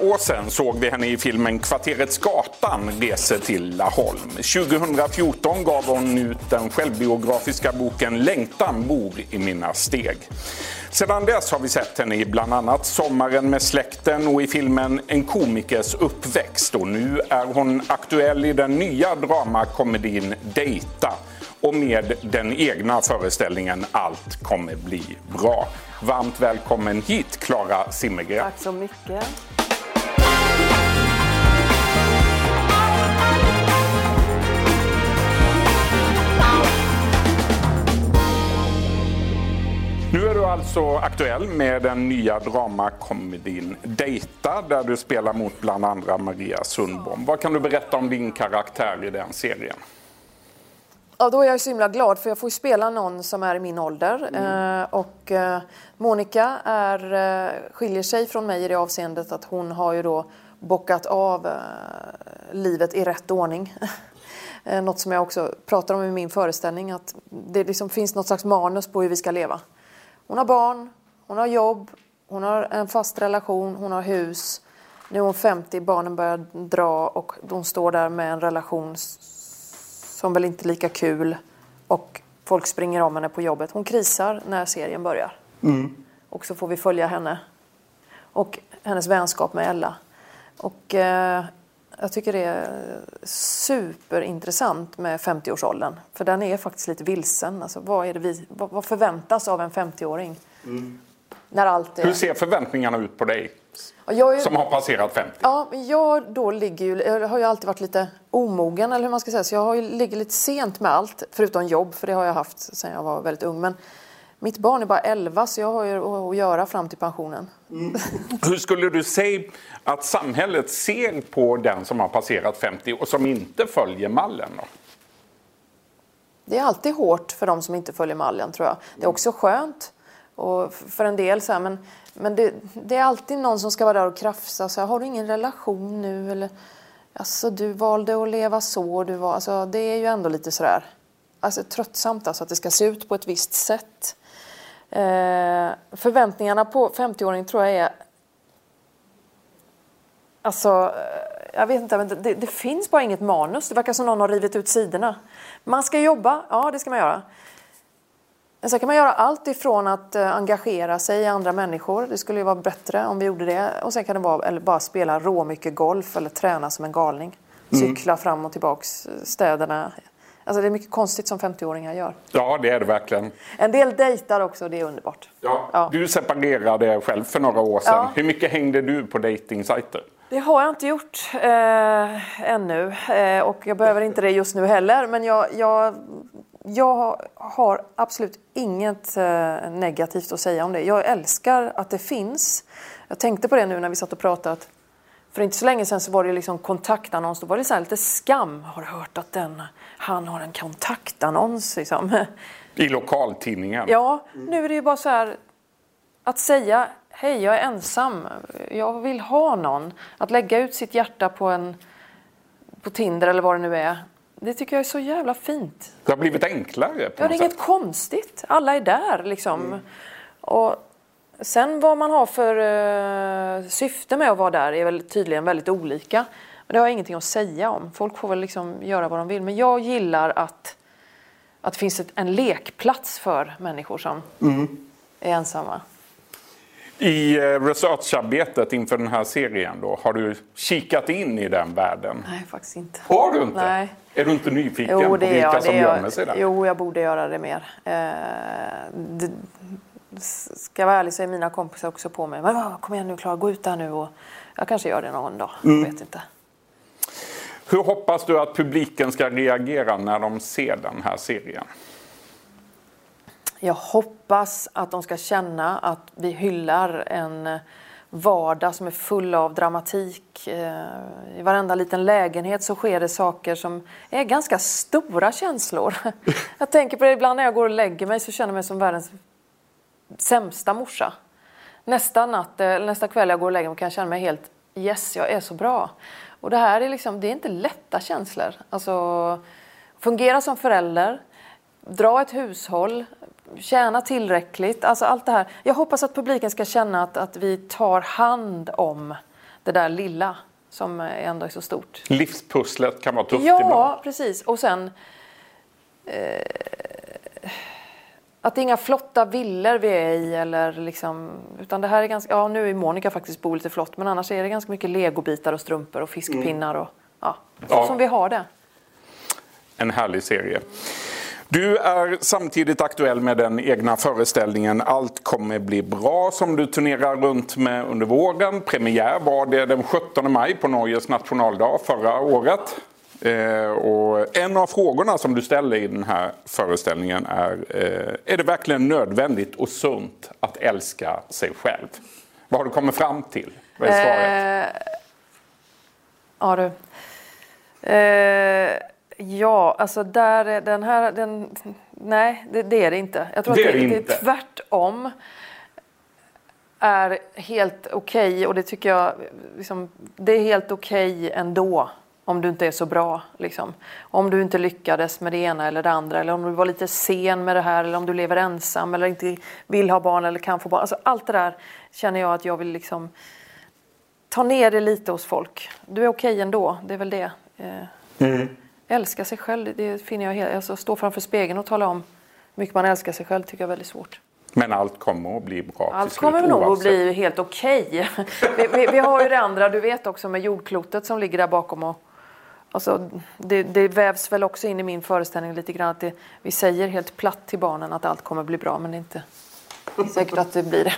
år sedan såg vi henne i filmen Kvarteret Skatan reser till Laholm. 2014 gav hon ut den självbiografiska boken Längtan bor i mina steg. Sedan dess har vi sett henne i bland annat Sommaren med släkten och i filmen En komikers uppväxt. Och nu är hon aktuell i den nya dramakomedin Dejta och med den egna föreställningen Allt kommer bli bra. Varmt välkommen hit Klara Zimmergren. Tack så mycket. Alltså aktuell med den nya dramakomedin Dejta där du spelar mot bland andra Maria Sundbom. Vad kan du berätta om din karaktär i den serien? Ja, då är jag så himla glad för jag får spela någon som är i min ålder. Eh, och eh, Monica är, eh, skiljer sig från mig i det avseendet att hon har ju då bockat av livet i rätt ordning. Något som jag också pratar om i min föreställning, att det liksom finns något slags manus på hur vi ska leva. Hon har barn, hon har jobb, hon har en fast relation, hon har hus. Nu är hon 50, barnen börjar dra och hon står där med en relation som väl inte är lika kul och folk springer om henne på jobbet. Hon krisar när serien börjar. Och så får vi följa henne och hennes vänskap med Ella. Och eh, jag tycker det är superintressant med 50-årsåldern. För den är faktiskt lite vilsen. Alltså, vad, är det vi, vad, vad förväntas av en 50-åring? När allt är... Hur ser förväntningarna ut på dig ju- som har passerat 50? Ja, jag då ligger ju, jag har ju alltid varit lite omogen eller hur man ska säga. Så jag har ju, ligger lite sent med allt, förutom jobb, för det har jag haft sedan jag var väldigt ung. Men mitt barn är bara 11 så jag har ju att göra fram till pensionen. Hur skulle du säga att samhället ser på den som har passerat 50 och som inte följer mallen? Då? Det är alltid hårt för de som inte följer mallen tror jag. Det är också skönt och för en del så här, men, men det, det är alltid någon som ska vara där och krafsa. Så här, har du ingen relation nu? Eller, alltså, du valde att leva så. Du var, alltså, det är ju ändå lite sådär alltså, tröttsamt alltså, att det ska se ut på ett visst sätt. Eh, förväntningarna på 50-åringen tror jag är Alltså, eh, jag vet inte, men det, det finns bara inget manus. Det verkar som någon har rivit ut sidorna. Man ska jobba, ja det ska man göra. Men sen kan man göra allt ifrån att eh, engagera sig i andra människor. Det skulle ju vara bättre om vi gjorde det. Och sen kan det vara, eller bara spela rå mycket golf eller träna som en galning. Cykla fram och tillbaks eh, städerna. Alltså det är mycket konstigt som 50-åringar gör. Ja, det är det verkligen. En del dejtar också, det är underbart. Ja. Ja. Du separerade själv för några år sedan. Ja. Hur mycket hängde du på dejtingsajter? Det har jag inte gjort eh, ännu eh, och jag behöver inte det just nu heller. Men jag, jag, jag har absolut inget eh, negativt att säga om det. Jag älskar att det finns. Jag tänkte på det nu när vi satt och pratade. Att för inte så länge sedan så var det liksom kontaktannons. Då var det så här lite skam. Har du hört att den, han har en kontaktannons? Liksom. I lokaltidningen? Ja, nu är det ju bara så här att säga hej, jag är ensam, jag vill ha någon. Att lägga ut sitt hjärta på en på Tinder eller vad det nu är. Det tycker jag är så jävla fint. Det har blivit enklare på Ja, det är inget konstigt. Alla är där liksom. Och sen vad man har för eh, syfte med att vara där är väl tydligen väldigt olika. Men det har jag ingenting att säga om. Folk får väl liksom göra vad de vill. Men jag gillar att, att det finns ett, en lekplats för människor som är ensamma. I eh, researcharbetet inför den här serien då, har du kikat in i den världen? Nej, faktiskt inte. Har du inte? Nej. Är du inte nyfiken Jo, på det är vilka jag. som gömmer sig där? Jo, jag borde göra det mer. Eh, det, ska jag vara ärlig så är mina kompisar också på mig. Men kom igen nu Klara, gå ut där nu. Och jag kanske gör det någon dag. Mm. Jag vet inte. Hur hoppas du att publiken ska reagera när de ser den här serien? Jag hoppas att de ska känna att vi hyllar en vardag som är full av dramatik. Eh, I varenda liten lägenhet så sker det saker som är ganska stora känslor. Jag tänker på det ibland när jag går och lägger mig så känner jag mig som världens sämsta morsa. Nästa, natt, eh, nästa kväll jag går och lägger mig kan jag känna mig helt yes, jag är så bra. Och det här är liksom, det är inte lätta känslor. Alltså, fungera som förälder, dra ett hushåll, tjäna tillräckligt. Alltså allt det här. Jag hoppas att publiken ska känna att, att vi tar hand om det där lilla som ändå är så stort. Livspusslet kan vara tufft ja, ibland. Ja, precis. Och sen eh, att det är inga flotta villor vi är i eller liksom, utan det här är ganska, ja nu är Monica faktiskt bor lite flott men annars är det ganska mycket legobitar och strumpor och fiskpinnar och ja, så Ja. som vi har det. En härlig serie. Du är samtidigt aktuell med den egna föreställningen Allt kommer bli bra som du turnerar runt med under våren. Premiär var det den 17 maj på Norges nationaldag förra året. Eh, och en av frågorna som du ställer i den här föreställningen är eh, Är det verkligen nödvändigt och sunt att älska sig själv? Vad har du kommit fram till? Vad är svaret? Eh, ja du. Eh, ja, alltså där, är den här, den, nej det, det är det inte. Jag tror Det att är det, det det inte. är tvärtom är helt okej och det tycker jag, liksom, det är helt okej ändå om du inte är så bra. Liksom. Om du inte lyckades med det ena eller det andra eller om du var lite sen med det här eller om du lever ensam eller inte vill ha barn eller kan få barn. Alltså, allt det där känner jag att jag vill liksom ta ner det lite hos folk. Du är okej ändå, det är väl det. Eh, Älska sig själv, det finner jag helt, alltså stå framför spegeln och tala om hur mycket man älskar sig själv tycker jag är väldigt svårt. Men allt kommer att bli bra Allt slut, kommer nog att bli helt okej. vi, vi, vi har ju det andra, du vet också med jordklotet som ligger där bakom och Alltså, det, det vävs väl också in i min föreställning lite grann att det, vi säger helt platt till barnen att allt kommer bli bra men det är inte säkert att det blir det.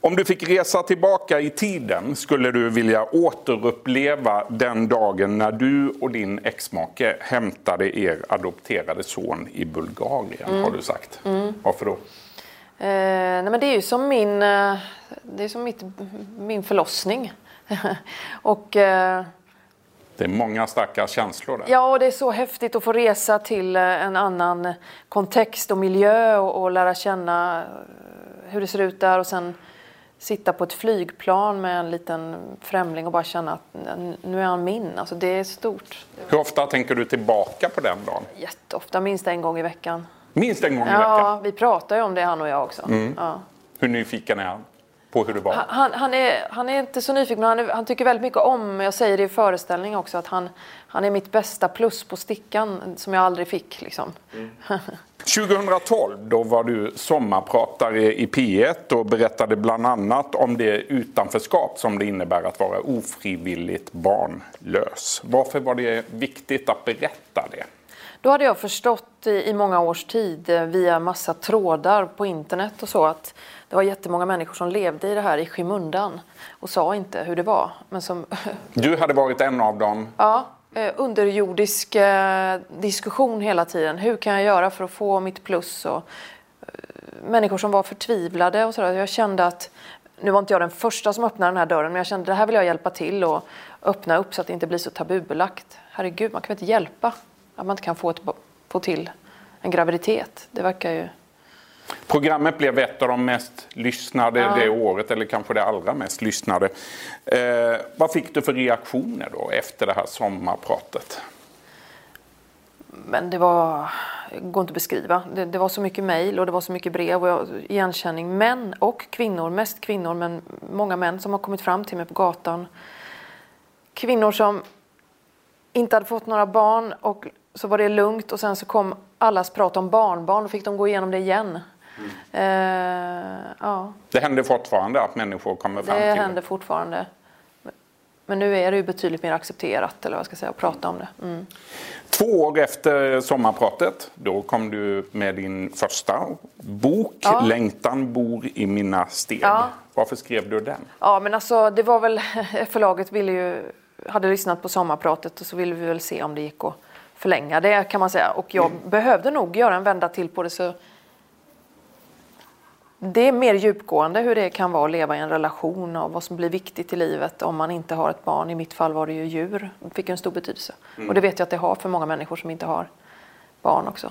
Om du fick resa tillbaka i tiden skulle du vilja återuppleva den dagen när du och din exmake hämtade er adopterade son i Bulgarien, Mm. har du sagt. Varför då? Eh, nej men det är ju som min, eh, det är som mitt, min förlossning. och eh, Det är många starka känslor där. ja, och det är så häftigt att få resa till eh, en annan kontext och miljö och, och lära känna eh, hur det ser ut där och sen sitta på ett flygplan med en liten främling och bara känna att nu är han min. Alltså det är stort. Hur ofta tänker du tillbaka på den dagen? Jätteofta, minst en gång i veckan. Minst en gång i Ja, veckan. vi pratar ju om det han och jag också. Ja. Hur nyfiken är han på hur det var? Han, han, är, han är inte så nyfiken, men han, är, han tycker väldigt mycket om, jag säger det i föreställningen också, att han, han är mitt bästa plus på stickan som jag aldrig fick. Liksom. 2012 då var du sommarpratare i P1 och berättade bland annat om det utanförskap som det innebär att vara ofrivilligt barnlös. Varför var det viktigt att berätta det? Då hade jag förstått i, i många års tid eh, via massa trådar på internet och så att det var jättemånga människor som levde i det här i skymundan och sa inte hur det var. Men som Du hade varit en av dem. Ja, eh, underjordisk eh, diskussion hela tiden. Hur kan jag göra för att få mitt plus? Och, eh, människor som var förtvivlade och sådär. Jag kände att, nu var inte jag den första som öppnade den här dörren, men jag kände att det här vill jag hjälpa till och öppna upp så att det inte blir så tabubelagt. Herregud, man kan väl inte hjälpa att man inte kan få, ett, få till en graviditet. Det verkar ju... Programmet blev ett av de mest lyssnade Ja. det året, eller kanske det allra mest lyssnade. Eh, vad fick du för reaktioner då efter det här sommarpratet? Men det var, går inte att beskriva. Det, det var så mycket mejl och det var så mycket brev och jag, igenkänning. Män och kvinnor, mest kvinnor men många män som har kommit fram till mig på gatan. Kvinnor som inte hade fått några barn och så var det lugnt och sen så kom allas prat om barnbarn och fick de gå igenom det igen. Eh, ja, Det händer fortfarande att människor kommer fram det till händer fortfarande. Men nu är det ju betydligt mer accepterat eller vad jag ska säga, att prata om det. Mm. Två år efter sommarpratet, då kom du med din första bok, Ja. Längtan bor i mina steg. Ja. Varför skrev du den? Ja, men alltså det var väl, förlaget ville ju, hade lyssnat på sommarpratet och så ville vi väl se om det gick att förlänga det kan man säga. Och jag behövde nog göra en vända till på det så det är mer djupgående hur det kan vara att leva i en relation och vad som blir viktigt i livet om man inte har ett barn. I mitt fall var det ju djur. Det fick en stor betydelse. Och det vet jag att det har för många människor som inte har barn också.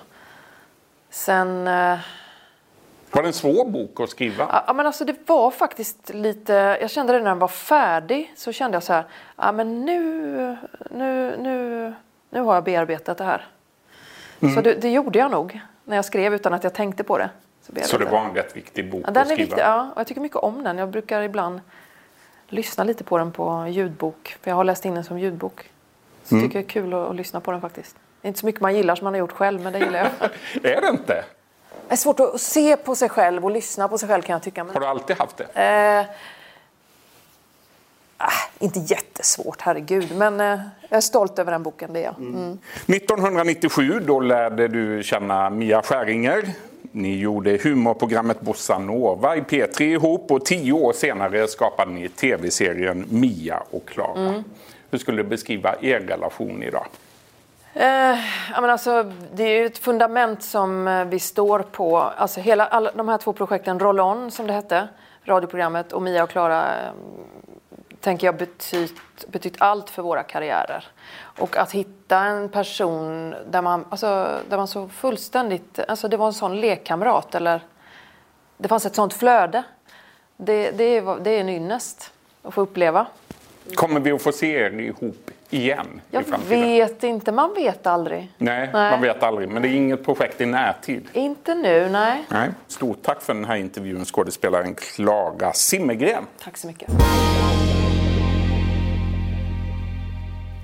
Sen... eh, Var det en svår bok att skriva? Ja, men alltså det var faktiskt lite... Jag kände det när den var färdig. Så kände jag så här, ja men nu, nu, nu, nu har jag bearbetat det här. Så det, det gjorde jag nog när jag skrev utan att jag tänkte på det. Så det bearbetade jag. var en rätt viktig bok Ja, att den är skriva? viktig, ja. Och jag tycker mycket om den. Jag brukar ibland lyssna lite på den på ljudbok. För jag har läst in den som ljudbok. Så jag tycker det är kul att, att lyssna på den faktiskt. Det är inte så mycket man gillar som man har gjort själv, men det gillar jag. Är det inte? Det är svårt att se på sig själv och lyssna på sig själv kan jag tycka. Men, Har du alltid haft det? eh, ah, inte jättesvårt, herregud. Men eh, jag är stolt över den boken, det är jag. Mm. 1997 då lärde du känna Mia Skäringer. Ni gjorde humorprogrammet Bossa Nova i P3 ihop och tio år senare skapade ni tv-serien Mia och Klara. Mm. Hur skulle du beskriva er relation idag? Eh, men alltså, det är ett fundament som eh, vi står på. Alltså hela, alla, de här två projekten, Roll On som det hette, radioprogrammet och Mia och Klara eh, tänker jag betytt, betytt allt för våra karriärer. Och att hitta en person där man, alltså, där man så fullständigt, alltså det var en sån lekkamrat eller det fanns ett sånt flöde. Det, det, är, det är en ynnest att få uppleva. Kommer vi att få se er ihop igen Jag vet inte, man vet aldrig. Nej, Nej. man vet aldrig. Men det är inget projekt i närtid. Inte nu, nej. Nej. Stort tack för den här intervjun, skådespelaren Klara Simmergren. Tack så mycket.